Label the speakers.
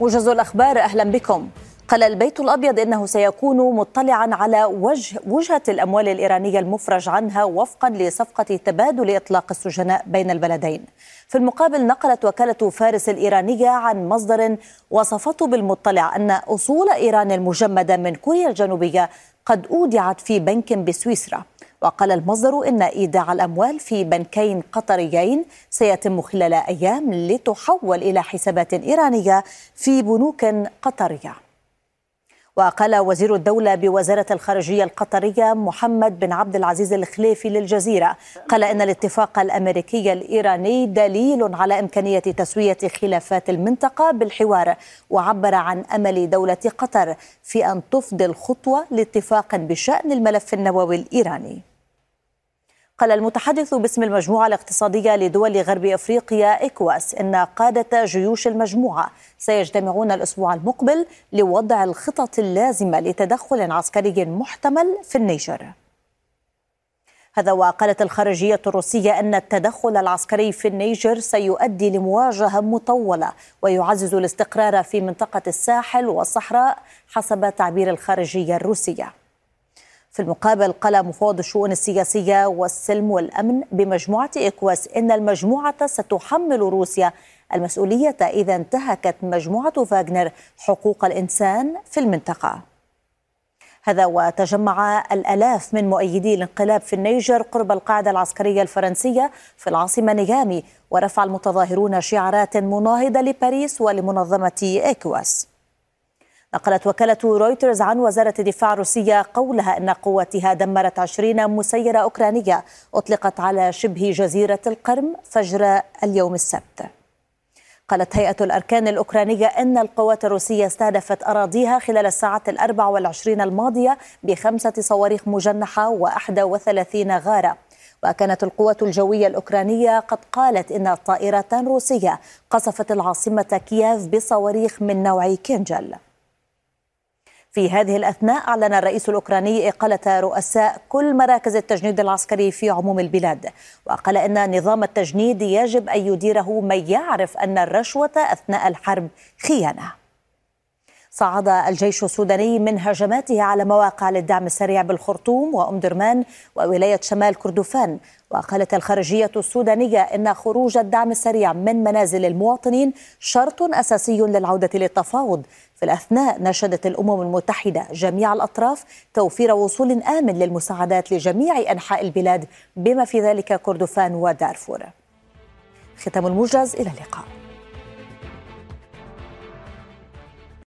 Speaker 1: موجز الأخبار أهلا بكم. قال البيت الأبيض إنه سيكون مطلعا على وجه وجهة الأموال الإيرانية المفرج عنها وفقا لصفقة تبادل إطلاق السجناء بين البلدين. في المقابل نقلت وكالة فارس الإيرانية عن مصدر وصفته بالمطلع أن أصول إيران المجمدة من كوريا الجنوبية قد أودعت في بنك بسويسرا. وقال المصدر إن إيداع الأموال في بنكين قطريين سيتم خلال أيام لتحول إلى حسابات إيرانية في بنوك قطرية. وقال وزير الدولة بوزارة الخارجية القطرية محمد بن عبد العزيز الخليفي للجزيرة قال إن الاتفاق الأمريكي الإيراني دليل على إمكانية تسوية خلافات المنطقة بالحوار وعبر عن أمل دولة قطر في أن تفضي الخطوة لاتفاق بشأن الملف النووي الإيراني. قال المتحدث باسم المجموعة الاقتصادية لدول غرب أفريقيا إكواس إن قادة جيوش المجموعة سيجتمعون الأسبوع المقبل لوضع الخطط اللازمة لتدخل عسكري محتمل في النيجر. هذا وقالت الخارجية الروسية أن التدخل العسكري في النيجر سيؤدي لمواجهة مطولة ويعزز الاستقرار في منطقة الساحل والصحراء حسب تعبير الخارجية الروسية. في المقابل قال مفوض الشؤون السياسية والسلم والأمن بمجموعة إكواس إن المجموعة ستحمل روسيا المسؤولية إذا انتهكت مجموعة فاغنر حقوق الإنسان في المنطقة. هذا وتجمع الآلاف من مؤيدي الانقلاب في النيجر قرب القاعدة العسكرية الفرنسية في العاصمة نيامي ورفع المتظاهرون شعارات مناهضة لباريس ولمنظمة إكواس. نقلت وكالة رويترز عن وزارة الدفاع الروسية قولها أن قواتها دمرت عشرين مسيرة أوكرانية أطلقت على شبه جزيرة القرم فجر اليوم السبت. قالت هيئة الأركان الأوكرانية أن القوات الروسية استهدفت أراضيها خلال الساعات الأربع والعشرين الماضية بخمسة صواريخ مجنحة وأحد وثلاثين غارة. وكانت القوات الجوية الأوكرانية قد قالت إن طائرة روسية قصفت العاصمة كييف بصواريخ من نوع كينجل. في هذه الأثناء أعلن الرئيس الأوكراني إقالة رؤساء كل مراكز التجنيد العسكري في عموم البلاد وقال إن نظام التجنيد يجب أن يديره من يعرف أن الرشوة أثناء الحرب خيانة. صعد الجيش السوداني من هجماته على مواقع للدعم السريع بالخرطوم وأم درمان وولاية شمال كردفان. وقالت الخارجية السودانية إن خروج الدعم السريع من منازل المواطنين شرط أساسي للعودة للتفاوض. في الأثناء نشدت الأمم المتحدة جميع الأطراف توفير وصول آمن للمساعدات لجميع أنحاء البلاد بما في ذلك كردفان ودارفور. ختام الموجز إلى اللقاء.